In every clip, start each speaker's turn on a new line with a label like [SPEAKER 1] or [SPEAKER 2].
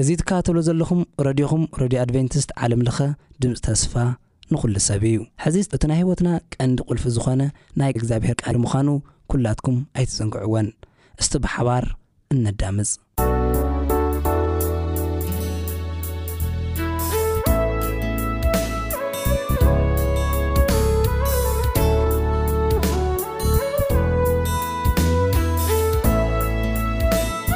[SPEAKER 1] እዚ ትከታተልዎ ዘለኹም ረድዮኹም ረድዮ ኣድቨንቲስት ዓለም ለኸ ድምጺ ተስፋ ንኹሉ ሰብ እዩ። ሕዚ እቲ ናይ ሕይወትና ቀንዲ ቁልፊ ዝኾነ ናይ እግዚኣብሔር ቃል ምዃኑ ኩላትኩም ኣይትዘንግዕዎን። እስቲ ብሓባር እነዳምጽ።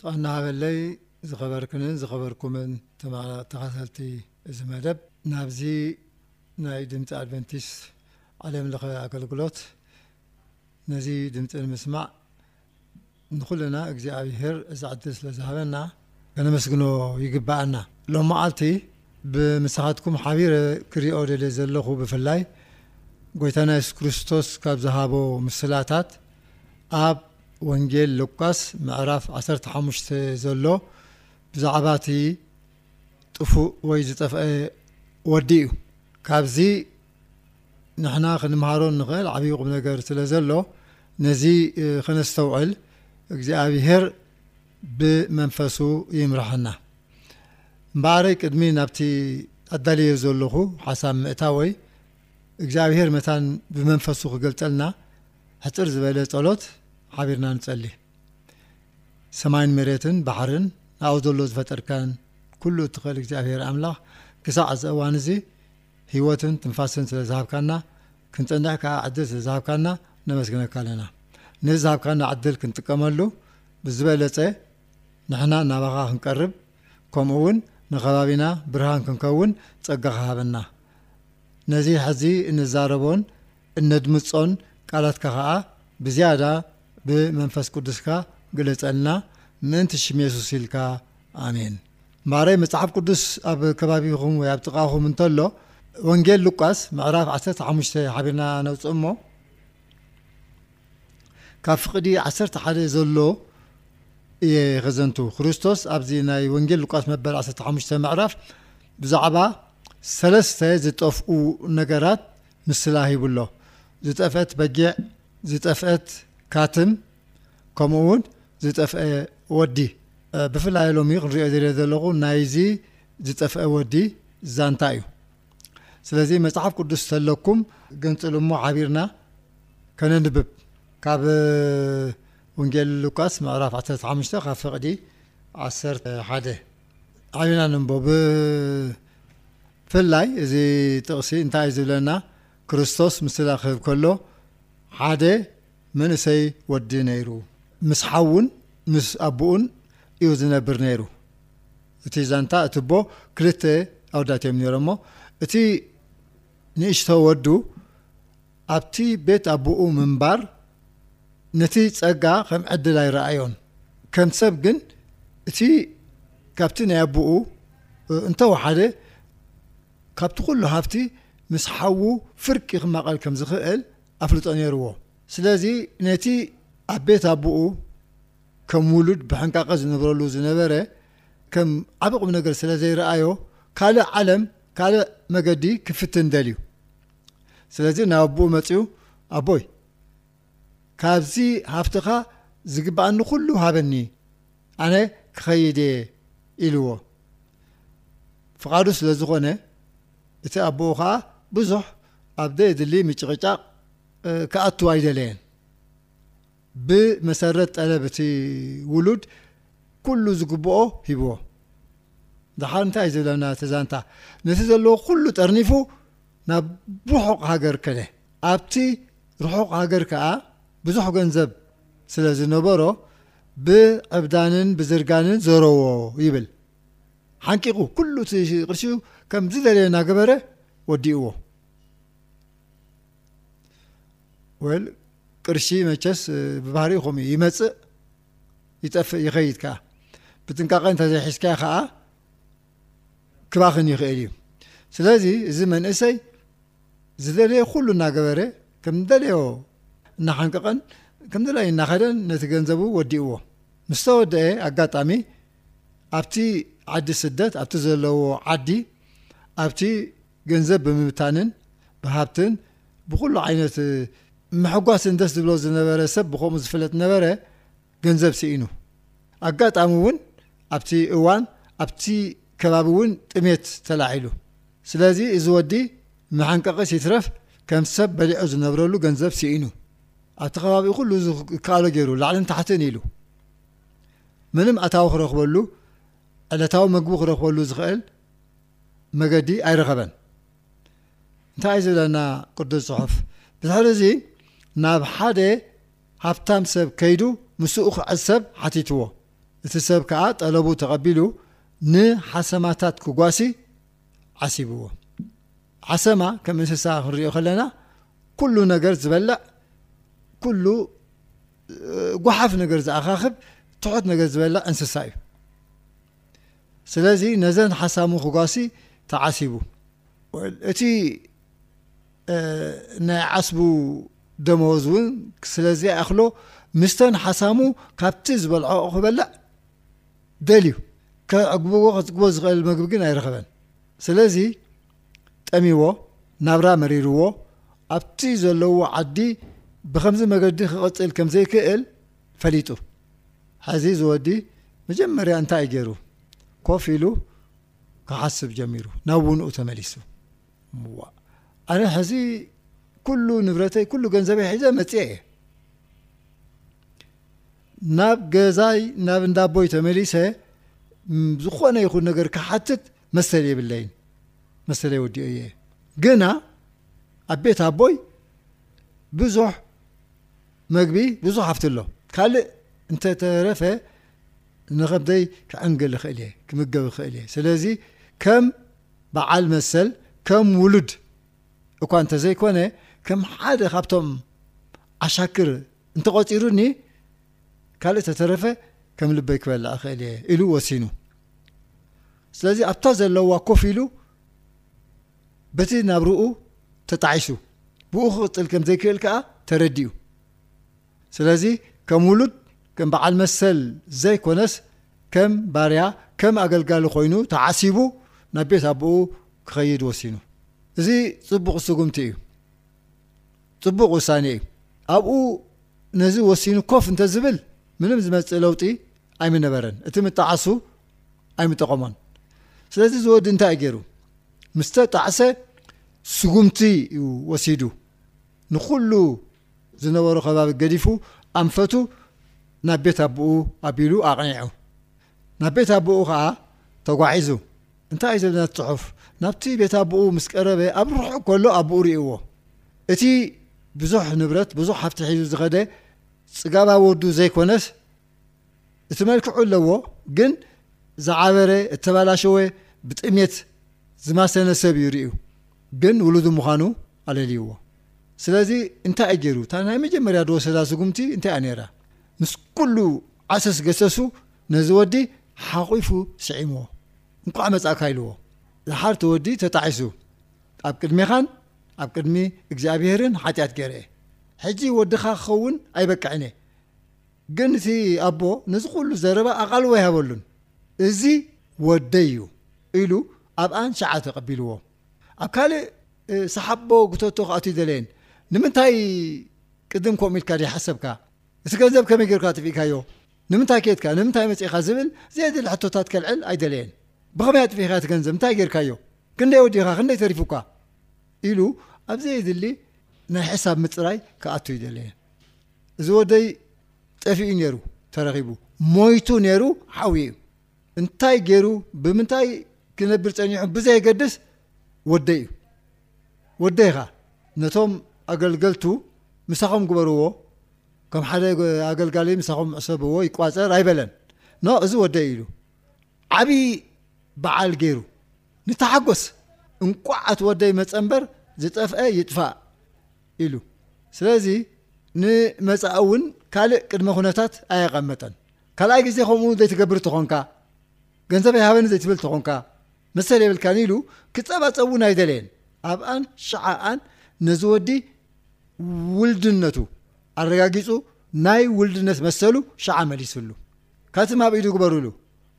[SPEAKER 2] ጥዕና ሃበለይ ዝኸበርክንን ዝኸበርኩምን ተኸታተልቲ እዚ መደብ ናብዚ ናይ ድምጺ ኣድቨንቲስት ዓለም ለኸ ኣገልግሎት ነዚ ድምጺ ንምስማዕ ንኹልና እግዚኣብሄር እዚ ዕድል ስለ ዝሃበና ከነመስግኖ ይግብኣና ሎም መዓልቲ ብምሳኻትኩም ሓቢረ ክሪኦ ደልየ ዘለኹ ብፍላይ ጎይታና የሱስ ክርስቶስ ካብ ዝሃቦ ምስላታት ኣብ ወንጌል ሉቃስ ምዕራፍ ዓሰርተ ሓሙሽተ ዘሎ ብዛዕባ እቲ ጥፉእ ወይ ዝጠፍአ ወዲ እዩ ካብዚ ንሕና ክንምሃሮ ንኽእል ዓብዪ ቁም ነገር ስለ ዘሎ ነዚ እ፣ ከነስተውዕል እግዚኣብሄር ብመንፈሱ ይምርሐና እምበኣረይ ቅድሚ ናብቲ ኣዳልዮ ዘለኹ ሓሳብ ምእታወይ እግዚኣብሔር መታን ብመንፈሱ ክገልጸልና ሕጽር ዝበለ ጸሎት ሓቢርና ንጸሊ። ሰማይን መሬትን ባሕርን ናብኡ ዘሎ ዝፈጠርካን ኩሉ እትኽእል እግዚኣብሔር ኣምላኽ ክሳዕ እዚ እዋን እዚ ህይወትን ትንፋስን ስለ ዝሃብካና ክንጸንሕ ከዓ ዕድል ስለ ዝሃብካና ነመስግነካ ኣለና። ነዚ ዝሃብካና ዕድል ክንጥቀመሉ ብዝበለጸ ንሕና ናባኻ ክንቀርብ ከምኡ እውን ንከባቢና ብርሃን ክንከውን ጸጋኻ ሃበና። ነዚ ሕዚ እንዛረቦን እነድምጾን ቃላትካ ከኣ ብዝያዳ ብመንፈስ ቅዱስካ ግለጸልና ምእንቲ ሽም የሱስ ኢልካ ኣሜን። ማሬ መጽሓፍ ቅዱስ ኣብ ከባቢኹም ወይ ኣብ ጥቓኹም እንተሎ ወንጌል ሉቃስ ምዕራፍ ዓሰርተ ሓሙሽተ ሓቢርና ነውጽእ እሞ ካብ ፍቕዲ ዓሰርተ ሓደ ዘሎ እየ ከዘንቱ ክርስቶስ ኣብዚ ናይ ወንጌል ሉቃስ መበል ዓሰርተ ሓሙሽተ ምዕራፍ ብዛዕባ ሰለስተ ዝጠፍኡ ነገራት ምስላ ሂቡ ኣሎ፣ ዝጠፍአት በጊዕ፣ ዝጠፍአት ካትም ከምኡ'ውን ዝጠፍአ ወዲ። ብፍላይ ሎሚ ክንሪኦ ዝደልየ ዘለኹ ናይዚ ዝጠፍአ ወዲ ዛንታ እዩ። ስለዚ መጽሓፍ ቅዱስ ተለኩም ገንጽሉ እሞ ሓቢርና ከነንብብ። ካብ ወንጌል ሉቃስ ምዕራፍ ዓሰርተ ሓሙሽተ ካብ ፍቕዲ ዓሰርተ ሓደ። ዓቢና ንንቦ ብፍላይ እዚ ጥቕሲ እንታይ ዝብለና ክርስቶስ ምስላ ክህብ ከሎ ሓደ መንእሰይ ወዲ ነይሩ ምስ ሓዉን ምስ ኣቦኡን እዩ ዝነብር ነይሩ እቲ ዛንታ እቲ ኣቦ ክልተ ኣወዳት እዮም ነይሮሞ እቲ ንእሽቶ ወዱ ኣብቲ ቤት ኣቦኡ ምንባር ነቲ ጸጋ ኸም ዕድል ኣይረኣዮን። ከም ሰብ ግን እቲ ኻብቲ ናይ ኣቦኡ እንተ ወሓደ ኻብቲ ዅሉ ሃብቲ ምስ ሓዉ ፍርቂ ኺማቐል ከም ዚኽእል ኣፍልጦ ነይርዎ። ስለዚ ነቲ ኣብ ቤት ኣቦኡ ከም ውሉድ ብሕንቃቐ ዚነብረሉ ዝነበረ ከም ዓቢ ቝም ነገር ስለ ዘይረኣዮ፣ ካልእ ዓለም፣ ካልእ መገዲ ኺፍትን ደልዩ። ስለዚ ናብ ኣቦኡ መጺኡ ኣቦይ ካብዚ ሃፍትኻ ዝግብኣኒ ኩሉ ሃበኒ ኣነ ክኸይድ እየ ኢልዎ ፍቓዱ ስለ ዝኾነ እቲ ኣቦኡ ኸዓ ብዙሕ ኣብ ዘየድሊ ምጭቕጫቕ ክኣቱ ኣይደለየን ብመሰረት ጠለብ እቲ ውሉድ ኩሉ ዝግብኦ ሂብዎ። ደሓር እንታይ እዩ ዝብለና እቲ ዛንታ? ነቲ ዘለዎ ኩሉ ጠርኒፉ ናብ ርሑቕ ሃገር ከደ። ኣብቲ ርሑቕ ሃገር ከኣ ብዙሕ ገንዘብ ስለ ዝነበሮ ብዕብዳንን ብዝርጋንን ዘሮዎ ይብል። ሓንቂቑ ኩሉ እቲ ቅርሺኡ ከም ዝደለዮ እናገበረ ወዲእዎ። ወል ቅርሺ መቸስ ብባህሪኡ ከምኡ እዩ ይመጽእ ይጠፍእ ይኸይድ ከዓ ብጥንቃቐ እንተዘይሒዝካዮ ከዓ ክባኽን ይኽእል እዩ ስለዚ እዚ መንእሰይ ዝደለየ ኩሉ እናገበረ ከም ደለዮ እናሓንቀቐን ከም ደላይ እናኸደን ነቲ ገንዘቡ ወዲእዎ ምስ ተወደአ ኣጋጣሚ ኣብቲ ዓዲ ስደት ኣብቲ ዘለዎ ዓዲ ኣብቲ ገንዘብ ብምብታንን ብሃብትን ብኹሉ ዓይነት ምሕጓስን ደስ ዝብሎ ዝነበረ ሰብ ብኸምኡ ዝፍለጥ ነበረ ገንዘብ ስኢኑ ኣጋጣሚ እውን ኣብቲ እዋን ኣብቲ ከባቢ እውን ጥሜት ተላዒሉ ስለዚ እዚ ወዲ መሐንቀቒስ ይትረፍ ከም ሰብ በሊዑ ዝነብረሉ ገንዘብ ስኢኑ ኣብቲ ከባቢኡ ኩሉ ዝከኣሎ ገይሩ ላዕልን ታሕትን ኢሉ ምንም ኣታዊ ክረኽበሉ ዕለታዊ መግቢ ክረኽበሉ ዝኽእል መገዲ ኣይረኸበን። እንታይ እዩ ዝብለና ቅዱስ ጽሑፍ? ብድሕሪ እዚ ናብ ሓደ ሃብታም ሰብ ከይዱ ምስኡ ክዕሰብ ሓቲትዎ። እቲ ሰብ ከኣ ጠለቡ ተቐቢሉ ንሓሰማታት ክጓሲ ዓሲብዎ። ሓሰማ ከም እንስሳ ክንሪኦ ከለና ኩሉ ነገር ዝበልዕ ኩሉ ጓሓፍ ነገር ዝኣኻኽብ ትሑት ነገር ዝበልዕ እንስሳ እዩ። ስለዚ ነዘን ሓሳሙ ክጓሲ ተዓሲቡ። Well እቲ ናይ ዓስቡ ደመወዝ እውን ስለዘይኣኽሎ ምስተን ሓሳሙ ካብቲ ዝበልዖኦ ክበልዕ ደልዩ። ከዕግብዎ ከጽግቦ ዝኽእል መግቢ ግን ኣይረኸበን። ስለዚ ጠሚዎ ናብራ መሪርዎ ኣብቲ ዘለዎ ዓዲ ብኸምዚ መገዲ ክቕጽል ከምዘይክእል ፈሊጡ ሐዚ እዚ ወዲ መጀመርያ እንታይ እዩ ገይሩ ኮፍ ኢሉ ክሓስብ ጀሚሩ ናብ ውንኡ ተመሊሱ ዋእ ኣነ ሐዚ ኩሉ ንብረተይ ኩሉ ገንዘበይ ሒዘ መፅአ እየ ናብ ገዛይ ናብ እንዳቦይ ተመሊሰ ዝኾነ ይኹን ነገር ክሓትት መሰል የብለይን መሰለይ ወዲኦ እየ ግና ኣብ ቤት ኣቦይ ብዙሕ መግቢ ብዙሕ ሃፍቲ ኣሎ ካልእ እንተተረፈ ንከብደይ ክዕንግል እኽእል እየ ክምገብ እኽእል እየ ስለዚ ከም በዓል መሰል ከም ውሉድ እኳ እንተዘይኮነ ከም ሓደ ካብቶም ዓሻክር እንተቆፂሩኒ ካልእ ተተረፈ ከም ልበይ ክበልዕ እኽእል እየ ኢሉ ወሲኑ ስለዚ ኣብታ ዘለዋ ኮፍ ኢሉ በቲ ናብራኡ ተጣዒሱ ብኡ ክቕጽል ከም ዘይክእል ከኣ ተረዲኡ። ስለዚ ከም ውሉድ ከም በዓል መሰል ዘይኮነስ ከም ባርያ ከም ኣገልጋሊ ኮይኑ ተዓሲቡ ናብ ቤት ኣቦኡ ክኸይድ ወሲኑ። እዚ ጽቡቕ ስጉምቲ እዩ። ጽቡቕ ውሳኔ እዩ። ኣብኡ ነዚ ወሲኑ ኮፍ እንተዝብል ምንም ዝመጽእ ለውጢ ኣይምነበረን። እቲ ምጣዓሱ ኣይምጠቐሞን ስለዚ ዝወዲ እንታይ ገይሩ ምስተ ጣዕሰ ስጉምቲ እዩ ወሲዱ ንኹሉ ዝነበሮ ከባቢ ገዲፉ ኣንፈቱ ናብ ቤት ኣቦኡ ኣቢሉ ኣቕኒዑ ናብ ቤት ኣቦኡ ከዓ ተጓዒዙ እንታይ እዩ ዘለና ፅሑፍ ናብቲ ቤት ኣቦኡ ምስ ቀረበ ኣብ ርሑቕ ከሎ ኣቦኡ ርእዎ እቲ ብዙሕ ንብረት ብዙሕ ሃፍቲ ሒዙ ዝኸደ ፅጋባ ወዱ ዘይኮነስ እቲ መልክዑ ኣለዎ ግን ዝዓበረ እተባላሸወ ብጥሜት ዝማሰነ ሰብ እዩ ርእዩ ግን ውሉዱ ምዃኑ ኣለልይዎ ስለዚ እንታይ እዩ ገይሩ እታ ናይ መጀመርያ ዝወሰዳ ስጉምቲ እንታይ እያ ነይራ ምስ ኩሉ ዓሰስ ገሰሱ ነዚ ወዲ ሓቝፉ ስዒምዎ እንቋዕ መጻእካ ኢልዎ ደሓር እቲ ወዲ ተጣዒሱ ኣብ ቅድሜኻን ኣብ ቅድሚ እግዚኣብሄርን ሓጢኣት ገይረ ሕጂ ወድኻ ክኸውን ኣይበቅዕን እየ ግን እቲ ኣቦ ነዚ ዅሉ ዘረባ ኣቓልቦ ኣይሃበሉን። እዚ ወደይ እዩ ኢሉ ኣብ ኣንሽዓ ተቐቢልዎ። ኣብ ካልእ ሰሓቦ ጉተቶ ክኣቱ ኣይደለየን። ንምንታይ ቅድም ከምኡ ኢልካ ዘይሓሰብካ? እቲ ገንዘብ ከመይ ጌርካ ኣጥፊእካዮ? ንምንታይ ከድካ? ንምንታይ መጺእካ? ዝብል ዘየድሊ ሕቶታት ከልዕል ኣይደለየን። ብኸመይ ኣጥፊእካዮ እቲ ገንዘብ? እንታይ ጌርካዮ? ክንደይ ወዲእካ? ክንደይ ተሪፉካ? ኢሉ ኣብ ዘየድሊ ናይ ሕሳብ ምጽራይ ክኣቱ ኣይደለየን። እዚ ወደይ ጠፊኡ ኔሩ ተረኺቡ ሞይቱ ኔሩ ሓውየ'ዩ እንታይ ጌሩ ብምንታይ ክነብር ጸኒሑ ብዘየገድስ ወደይ'ዩ ወደይ ኢኻ ነቶም ኣገልገልቱ ምሳኹም ግበርዎ ከም ሓደ ኣገልጋሊ ምሳኹም ዕሰብዎ ይቋጸር ኣይበለን ኖእ እዚ ወደይ ኢሉ ዓቢ በዓል ጌሩ ንተሓጎስ እንቋዕ ኣቲ ወደይ መጸ እምበር ዝጠፍአ ይጥፋእ ኢሉ። ስለዚ ንመጻኢ እውን ካልእ ቅድመ ኩነታት ኣየቐመጠን። ካልኣይ ግዜ ከምኡ ዘይትገብር ተኾንካ፣ ገንዘብ ኣይሃበኒ ዘይትብል ተኾንካ መሰል የብልካን ኢሉ ክጸባጸብ እውን ኣይደለየን። ኣብኣን ሽዓኣን ነዚ ወዲ ውልድነቱ ኣረጋጊጹ ናይ ውልድነት መሰሉ ሽዓ መሊሱሉ። ካትም ኣብ ኢዱ ግበሩሉ፣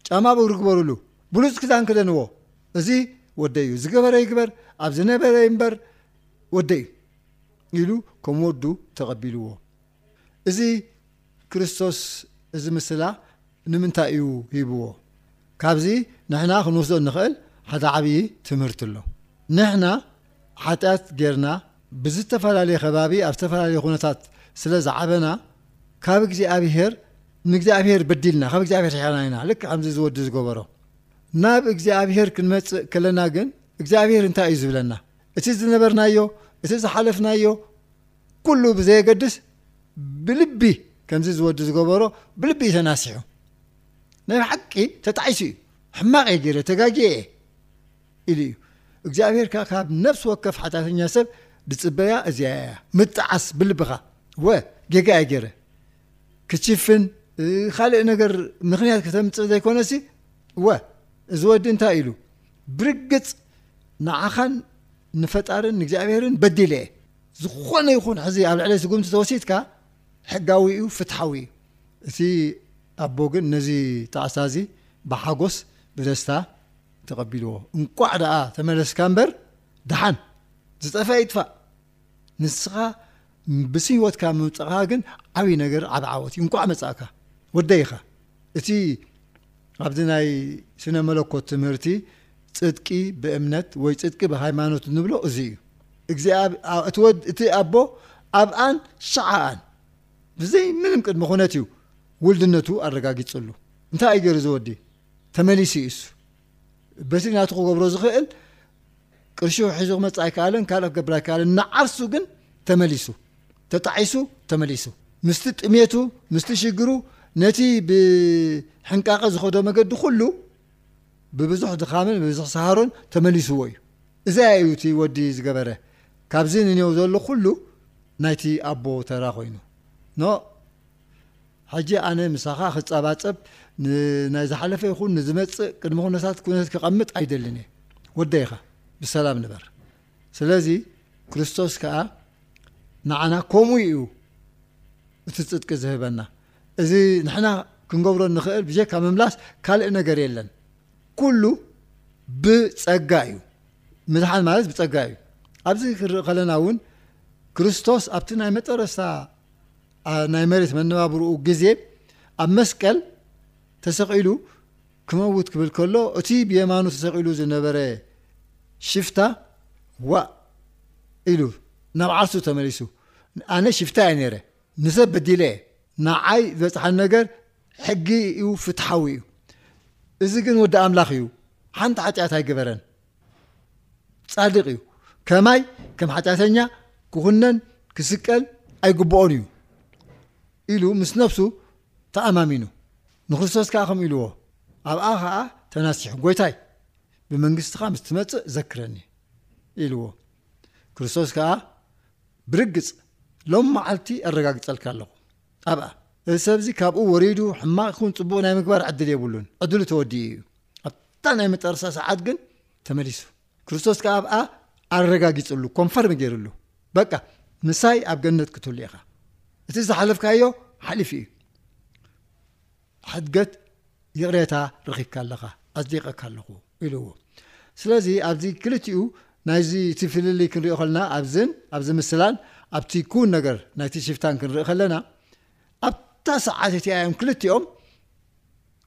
[SPEAKER 2] ጫማ ኣብ እግሩ ግበሩሉ፣ ብሉጽ ክዳን ክደንዎ። እዚ ወደይ እዩ፣ ዝገበረ ይግበር፣ ኣብ ዝነበረ ይንበር፣ ወደይ ኢሉ ከም ወዱ ተቐቢልዎ። እዚ ክርስቶስ እዚ ምስላ ንምንታይ እዩ ሂብዎ? ካብዚ ንሕና ክንወስዶ እንኽእል ሓደ ዓብዪ ትምህርቲ ኣሎ። ንሕና ሓጢኣት ጌርና ብዝተፈላለየ ከባቢ ኣብ ዝተፈላለየ ኩነታት ስለ ዝዓበና ካብ እግዚኣብሄር ንእግዚኣብሄር በዲልና ካብ እግዚኣብሄር ርሒቕና ኢና ልክዕ ከምዚ እዚ ወዲ ዝገበሮ። ናብ እግዚኣብሄር ክንመጽእ ከለና ግን እግዚኣብሄር እንታይ እዩ ዝብለና? እቲ ዝነበርናዮ እቲ ዝሓለፍናዮ ኩሉ ብዘየገድስ ብልቢ ከምዚ ዝወዲ ዝገበሮ ብልቢ እዩ ተናሲሑ ናይ ብሓቂ ተጣዒሱ እዩ ሕማቅ እየ ገይረ ተጋጊየ እየ ኢሉ እዩ እግዚኣብሔር ከ ካብ ነፍሲ ወከፍ ሓጢኣተኛ ሰብ ዝፅበያ እዚኣ እያ ምጣዓስ ብልብኻ ወ ጌጋ እየ ገይረ ክችፍን ካልእ ነገር ምክንያት ከተምፅእ ዘይኮነሲ እወ እዚ ወዲ እንታይ ኢሉ ብርግፅ ንዓኻን ንፈጣርን ንእግዚኣብሔርን በዲለ እየ ዝኾነ ይኹን ሕዚ ኣብ ልዕለይ ስጉምቲ ተወሲድካ ሕጋዊ እዩ ፍትሓዊ እዩ እቲ ኣቦ ግን ነዚ ጣዕሳ እዚ ብሓጎስ ብደስታ ተቐቢልዎ እንቋዕ ደኣ ተመለስካ እምበር ደሓን ዝጠፍአ ይጥፋእ ንስኻ ብስ ህይወትካ ምምጻእካ ግን ዓብይ ነገር ዓቢ ዓወት እዩ እንቋዕ መጻእካ ወደይ ኢኻ እቲ ኣብዚ ናይ ስነ መለኮት ትምህርቲ ጽድቂ ብእምነት ወይ ጽድቂ ብሃይማኖት ንብሎ እዚ እዩ እቲ ኣቦ ኣብኣን ሸዓኣን ብዘይ ምንም ቅድሚ ኩነት እዩ ውልድነቱ ኣረጋጊጽሉ እንታይ እዩ ገይሩ ዝወዲ ተመሊሱ እሱ በቲ ናቱ ክገብሮ ዝኽእል ቅርሹ ሒዙ ክመፅእ ኣይከኣለን ካልኦ ክገብር ኣይከኣለን ንዓርሱ ግን ተመሊሱ ተጣዒሱ ተመሊሱ ምስቲ ጥሜቱ ምስቲ ሽግሩ ነቲ ብሕንቃቐ ዝኸዶ መገዲ ኩሉ ብብዙሕ ድኻምን ብብዙሕ ሰሃሮን ተመሊስዎ እዩ እዛ እዩ እቲ ወዲ ዝገበረ ካብዚ ንኔው ዘሎ ኩሉ ናይቲ ኣቦ ተራ ኮይኑ ኖ ሕጂ ኣነ ምሳኻ ክጸባጸብ ንናይ ዝሓለፈ ይኹን ንዝመጽእ ቅድመ ኩነታት ኩነት ክቐምጥ ኣይደልን እየ። ወደይ ኢኻ ብሰላም ንበር። ስለዚ ክርስቶስ ከኣ ንዓና ከምኡ እዩ እቲ ጽድቂ ዝህበና። እዚ ንሕና ክንገብሮ እንኽእል ብጀካ ምምላስ ካልእ ነገር የለን። ኩሉ ብጸጋ እዩ። ምድሓን ማለት ብጸጋ እዩ። ኣብዚ ክንርኢ ከለና እውን ክርስቶስ ኣብቲ ናይ መጠረስታ ናይ መሬት መነባብርኡ ግዜ ኣብ መስቀል ተሰቒሉ ክመውት ክብል ከሎ እቲ ብየማኑ ተሰቒሉ ዝነበረ ሽፍታ ዋእ ኢሉ ናብ ዓርሱ ተመሊሱ ኣነ ሽፍታ እየ ነይረ ንሰብ በዲለ እየ ንዓይ ዝበጽሓን ነገር ሕጊ እዩ ፍትሓዊ እዩ እዚ ግን ወዲ ኣምላኽ እዩ ሓንቲ ሓጢኣት ኣይገበረን ጻድቕ እዩ ከማይ ከም ሓጢኣተኛ ክኹነን ክስቀል ኣይግብኦን እዩ ኢሉ ምስ ነፍሱ ተኣማሚኑ ንክርስቶስ ከኣ ከምኡ ኢልዎ ኣብኣ ከኣ ተናሲሑ ጎይታይ ብመንግስትኻ ምስ ትመጽእ ዘክረኒ ኢልዎ ክርስቶስ ከኣ ብርግጽ ሎም መዓልቲ ኣረጋግጸልካ ኣለኹ ኣብኣ እዚ ሰብዚ ካብኡ ወሪዱ ሕማቅ ይኹን ጽቡቅ ናይ ምግባር ዕድል የብሉን ዕድሉ ተወዲኡ እዩ ኣብታ ናይ መጠርሳ ሰዓት ግን ተመሊሱ ክርስቶስ ከ ኣብኣ ኣረጋጊፅሉ ኮንፈርም ገይርሉ በቃ ምሳይ ኣብ ገነት ክትህሉ ኢኻ እቲ ዝሓለፍካዮ ሓሊፉ እዩ ሕድገት ይቕሬታ ረኺብካ ኣለኻ ኣፅዲቀካ ኣለኹ ኢልዎ ስለዚ ኣብዚ ክልቲኡ ናይዚ እቲ ፍልልይ ክንሪኦ ከለና ኣብዝን ኣብዚ ምስላን ኣብቲ ኩን ነገር ናይቲ ሽፍታን ክንርኢ ከለና ኣብታ ሰዓት እቲኣዮም ክልቲኦም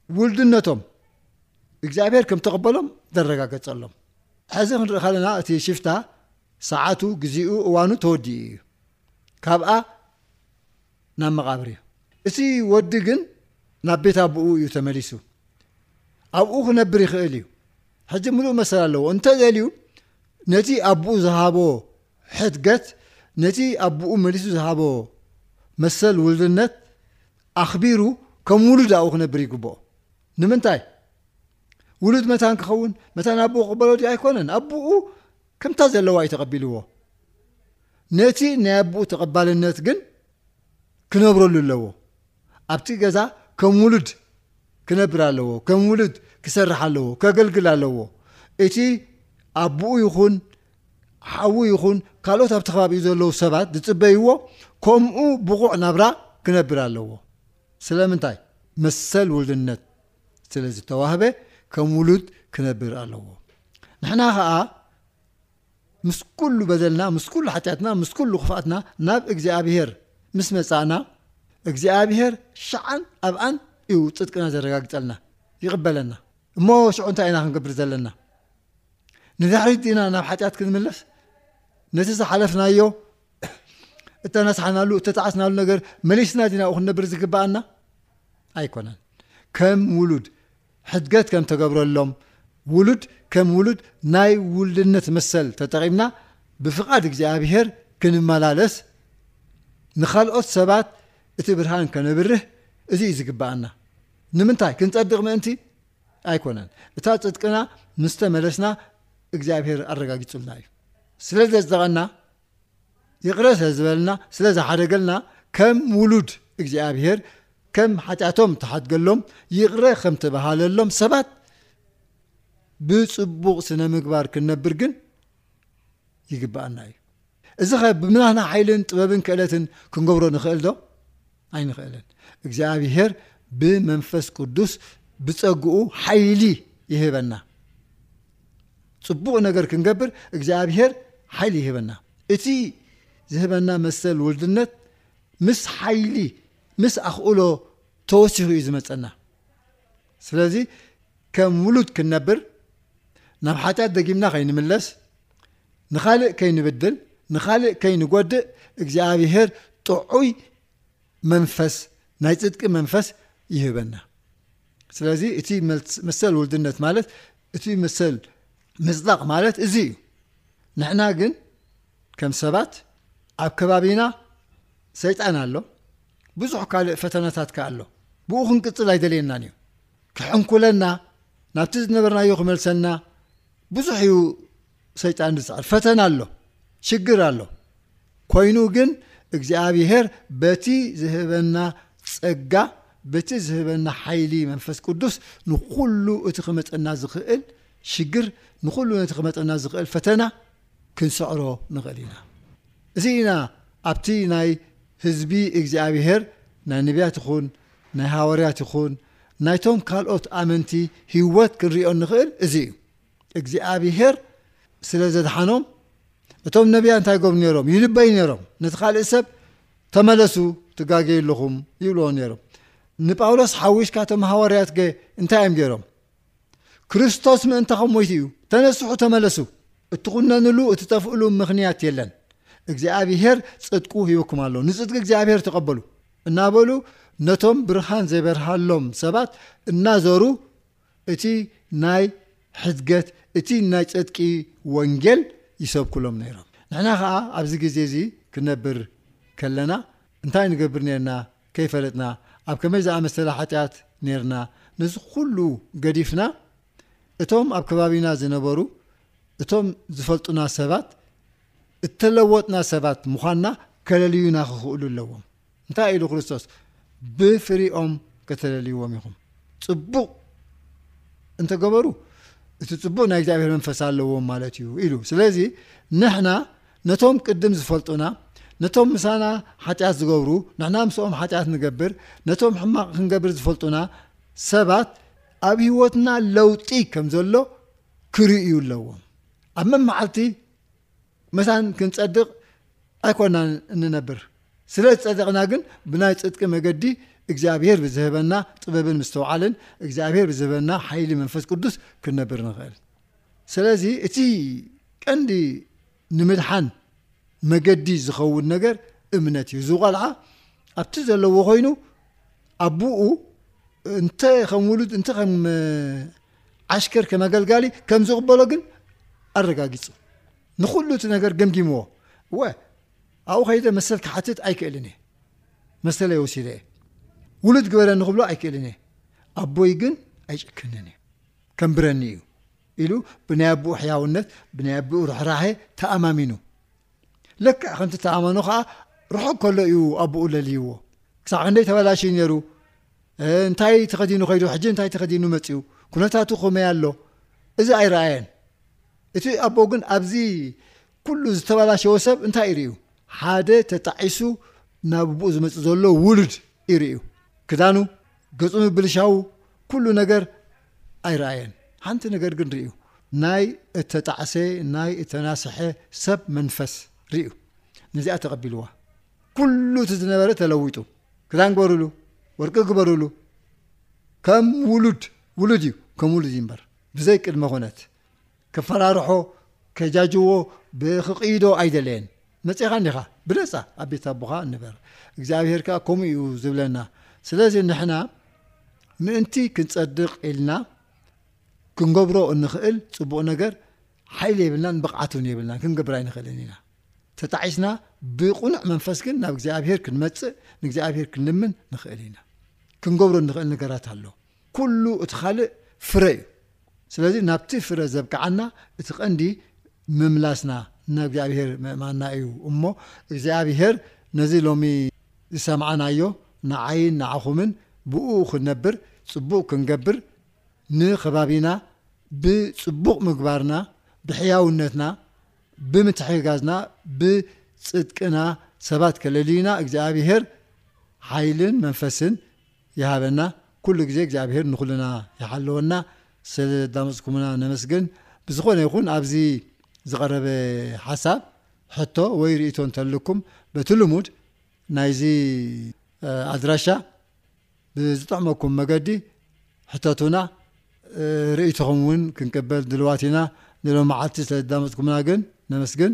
[SPEAKER 2] ውልድነቶም እግዚኣብሔር ከም ተቐበሎም ዘረጋገጸሎም። ሕዚ ክንርኢ ከለና እቲ ሽፍታ ሰዓቱ፣ ግዜኡ፣ እዋኑ ተወዲኡ እዩ። ካብኣ ናብ መቓብር እዩ። እቲ ወዲ ግን ናብ ቤት ኣቦኡ እዩ ተመሊሱ። ኣብኡ ክነብር ይኽእል እዩ። ሕጂ ምሉእ መሰል ኣለዎ። እንተደልዩ ነቲ ኣቦኡ ዝሃቦ ሕድገት ነቲ ኣቦኡ መሊሱ ዝሃቦ መሰል ውልድነት ኣኽቢሩ ከም ውሉድ ኣብኡ ክነብር ይግብኦ። ንምንታይ? ውሉድ መታን ክኸውን መታን ኣቦኡ ክቕበሎ ድዩ ኣይኮነን። ኣቦኡ ከምታ ዘለዋ እዩ ተቐቢልዎ። ነቲ ናይ ኣቦኡ ተቐባልነት ግን ክነብረሉ ኣለዎ። ኣብቲ ገዛ ከም ውሉድ ክነብር ኣለዎ። ከም ውሉድ ክሰርሕ ኣለዎ። ከገልግል ኣለዎ። እቲ ኣቦኡ ይኹን ሓዉ ይኹን ካልኦት ኣብቲ ከባቢኡ ዘለዉ ሰባት ዝጽበይዎ ከምኡ ብቑዕ ናብራ ክነብር ኣለዎ። ስለምንታይ? መሰል ውሉድነት ስለ ዝተዋህበ ከም ውሉድ ክነብር ኣለዎ። ንሕና ከኣ ምስ ኩሉ በደልና ምስ ኩሉ ሓጢኣትና ምስ ኩሉ ክፍኣትና ናብ እግዚኣብሄር ምስ መጻእና እግዚኣብሄር ሽዓን ኣብኣን እዩ ጽድቅና ዘረጋግጸልና ይቕበለና። እሞ ሽዑ እንታይ ኢና ክንገብር ዘለና? ንድሕሪት ኢና ናብ ሓጢኣት ክንምለስ ነቲ ዝሓለፍናዮ እተነስሓናሉ እተጣዕስናሉ ነገር መሊስና ዲና ክንነብር ዝግባኣና ኣይኮነን ከም ውሉድ ሕድገት ከም ተገብረሎም ውሉድ ከም ውሉድ ናይ ውልድነት መሰል ተጠቒምና ብፍቓድ እግዚኣብሄር ክንመላለስ ንካልኦት ሰባት እቲ ብርሃን ከነብርህ እዚ እዩ ዝግባኣና ንምንታይ ክንፀድቕ ምእንቲ ኣይኮነን እታ ጽድቅና ምስ ተመለስና እግዚኣብሄር ኣረጋጊጹልና እዩ ስለ ዘጽደቐና ይቕረ ስለ ዝበለና ስለ ዝሓደገልና ከም ውሉድ እግዚኣብሄር ከም ሓጢኣቶም ተሓድገሎም ይቕረ ከም ተባሃለሎም ሰባት ብጽቡቕ ስነ ምግባር ክንነብር ግን ይግብኣና እዩ እዚኸ ብምላህና ሓይልን ጥበብን ክእለትን ክንገብሮ ንኽእልዶ? ኣይንኽእልን። እግዚኣብሄር ብመንፈስ ቅዱስ ብጸግኡ ሓይሊ ይህበና። ጽቡቕ ነገር ክንገብር እግዚኣብሄር ሓይሊ ይህበና። እቲ ዝህበና መሰል ውልድነት ምስ ሓይሊ ምስ ኣኽእሎ ተወሲኹ እዩ ዝመጸና። ስለዚ ከም ውሉድ ክንነብር፣ ናብ ሓጢኣት ደጊምና ከይንምለስ፣ ንኻልእ ከይንብድል፣ ንኻልእ ከይንጎድእ እግዚኣብሄር ጥዑይ መንፈስ ናይ ጽድቂ መንፈስ ይህበና። ስለዚ እቲ መሰል ውልድነት ማለት እቲ መሰል ምጽዳቕ ማለት እዚ እዩ። ንሕና ግን ከም ሰባት ኣብ ከባቢና ሰይጣን ኣሎ፣ ብዙሕ ካልእ ፈተናታት ከ ኣሎ። ብኡ ክንቅጽል ኣይደልየናን እዩ። ክሕንኩለና ናብቲ ዝነበርናዮ ክመልሰና ብዙሕ እዩ ሰይጣን ዝፅዕር ፈተና ኣሎ ሽግር ኣሎ ኮይኑ ግን እግዚኣብሄር በቲ ዝህበና ፀጋ በቲ ዝህበና ሓይሊ መንፈስ ቅዱስ ንኩሉ እቲ ክመፀና ዝኽእል ሽግር ንኩሉ ነቲ ክመፀና ዝኽእል ፈተና ክንስዕሮ ንኽእል ኢና። እዚ ኢና ኣብቲ ናይ ህዝቢ እግዚኣብሄር ናይ ነብያት ይኹን ናይ ሃዋርያት ይኹን ናይቶም ካልኦት ኣመንቲ ህይወት ክንርእዮ እንኽእል እዚ እዩ። እግዚኣብሄር ስለ ዘድሓኖም እቶም ነብያ እንታይ ገብሩ ነይሮም? ይንበዩ ነይሮም። ነቲ ካልእ ሰብ ተመለሱ ትጋገዩ ኣለኹም ይብልዎ ነይሮም። ንጳውሎስ ሓዊስካ እቶም ሃዋርያት ገ እንታይ እዮም ገይሮም? ክርስቶስ ምእንታኹም ሞይቱ እዩ። ተነስሑ ተመለሱ። እትኹነንሉ እትጠፍእሉ ምኽንያት የለን። እግዚኣብሄር ጽድቁ ሂቡኩም ኣሎ። ንጽድቂ እግዚኣብሄር ተቐበሉ እናበሉ ነቶም ብርሃን ዘይበርሃሎም ሰባት እናዘሩ እቲ ናይ ሕድገት እቲ ናይ ጽድቂ ወንጌል ይሰብኩሎም ነይሮም። ንሕና ከዓ ኣብዚ ግዜ እዚ ክነብር ከለና እንታይ ንገብር ኔርና ከይፈለጥና ኣብ ከመይ ዝኣመሰለ ሓጢኣት ኔርና ነዚ ኩሉ ገዲፍና እቶም ኣብ ከባቢና ዝነበሩ እቶም ዝፈልጡና ሰባት እተለወጥና ሰባት ምዃንና ከለልዩና ክኽእሉ ኣለዎም እንታይ ኢሉ ክርስቶስ ብፍሪኦም ከተለልይዎም ኢኹም ጽቡቕ እንተገበሩ እቲ ጽቡቕ ናይ እግዚኣብሔር መንፈስ ኣለዎም ማለት እዩ ኢሉ ስለዚ ንሕና ነቶም ቅድም ዝፈልጡና፣ ነቶም ምሳና ሓጢኣት ዝገብሩ፣ ንሕና ምስኦም ሓጢኣት ንገብር፣ ነቶም ሕማቕ ክንገብር ዝፈልጡና ሰባት፣ ኣብ ህይወትና ለውጢ ከም ዘሎ ክርእዩ ኣለዎም። ኣብ መመዓልቲ መታን ክንጸድቕ ኣይኮናን እንነብር። ስለ ዝጸደቕና ግን ብናይ ጽድቂ መገዲ እግዚኣብሔር ብዝህበና ጥበብን ምስተውዓልን እግዚኣብሔር ብዝህበና ሓይሊ መንፈስ ቅዱስ ክንነብር ንኽእል። ስለዚ እቲ ቀንዲ ንምድሓን መገዲ ዝኸውን ነገር እምነት እዩ። እዚ ቆልዓ ኣብቲ ዘለዎ ኮይኑ ኣቡኡ እንተ ከም ውሉድ እንተ ከም ዓሽከር ከም ኣገልጋሊ ከም ዝቕበሎ ግን ኣረጋጊጹ ንኹሉ እቲ ነገር ገምጊምዎ ወ ኣብኡ ከይደ መሰል ክሓትት ኣይክእልን እየ መሰለይ ወሲደ እየ ውሉድ ግበረኒ ክብሎ ኣይክእልን እየ ኣቦይ ግን ኣይጭክንን እዩ ከንብረኒ እዩ ኢሉ ብናይ ኣቦኡ ሕያውነት ብናይ ኣቦኡ ርሕራሔ ተኣማሚኑ ልክዕ ከምቲ ተኣማኖ ከዓ ርሑቕ ከሎ እዩ ኣቦኡ ለልይዎ ክሳዕ ክንደይ ተበላሽዩ ነይሩ እንታይ ተኸዲኑ ከይዱ ሕጂ እንታይ ተኸዲኑ መፅኡ ኩነታቱ ከመይ ኣሎ እዚ ኣይረኣየን እቲ ኣቦ ግን ኣብዚ ኩሉ ዝተበላሸወ ሰብ እንታይ ይርእዩ ሓደ ተጣዒሱ ናብ ኣቦኡ ዝመፅእ ዘሎ ውሉድ ይርእዩ ክዳኑ ገጹ ምብልሻው ኩሉ ነገር ኣይረኣየን። ሓንቲ ነገር ግን ርእዩ፣ ናይ እተጣዕሰ፣ ናይ እተናስሐ ሰብ መንፈስ ርእዩ። ነዚኣ ተቐቢልዋ። ኩሉ እቲ ዝነበረ ተለዊጡ። ክዳን ግበርሉ፣ ወርቂ ግበርሉ፣ ከም ውሉድ ውሉድ እዩ፣ ከም ውሉድ እዩ እምበር ብዘይ ቅድመ ኩነት ከፈራርሖ ከጃጅዎ ብክቅይዶ ኣይደለየን መጺኻ እንዲኻ ብነጻ ኣብ ቤት ኣቦኻ ንበር እግዚኣብሄር ከኣ ከምኡ እዩ ዝብለና ስለዚ ንሕና ምእንቲ ክንጸድቕ ኢልና ክንገብሮ እንኽእል ጽቡቕ ነገር ሓይሊ የብልናን ብቕዓት እውን የብልናን ክንገብር ኣይንኽእልን ኢና ተጣዒስና ብቁኑዕ መንፈስ ግን ናብ እግዚኣብሄር ክንመጽእ ንእግዚኣብሄር ክንልምን ንኽእል ኢና ክንገብሮ እንኽእል ነገራት ኣሎ ኩሉ እቲ ካልእ ፍረ እዩ። ስለዚ ናብቲ ፍረ ዘብቅዓና እቲ ቀንዲ ምምላስና ናብ እግዚኣብሄር ምእማንና እዩ እሞ እግዚኣብሄር ነዚ ሎሚ ዝሰምዓናዮ ንዓይን ንዓኹምን ብእኡ ክንነብር ጽቡቕ ክንገብር ንከባቢና ብጽቡቕ ምግባርና ብሕያውነትና ብምትሕግጋዝና ብጽድቅና ሰባት ከለልዩና እግዚኣብሄር ሓይልን መንፈስን ይሃበና ኩሉ ግዜ እግዚኣብሄር ንኩልና ይሓልወና ስለዘዳመፅኩምና ነመስግን ብዝኮነ ይኩን ኣብዚ ዝቀረበ ሓሳብ ሕቶ ወይ ሪኢቶ እንተልኩም በቲ ልሙድ ናይዚ ኣድራሻ ብዝጥዕመኩም መገዲ ሕተቱና ሪኢቶኩም እውን ክንቅበል ድልዋት ኢና ንሎምዓልቲ ስለዘዳመፅኩምና ግን ነመስግን።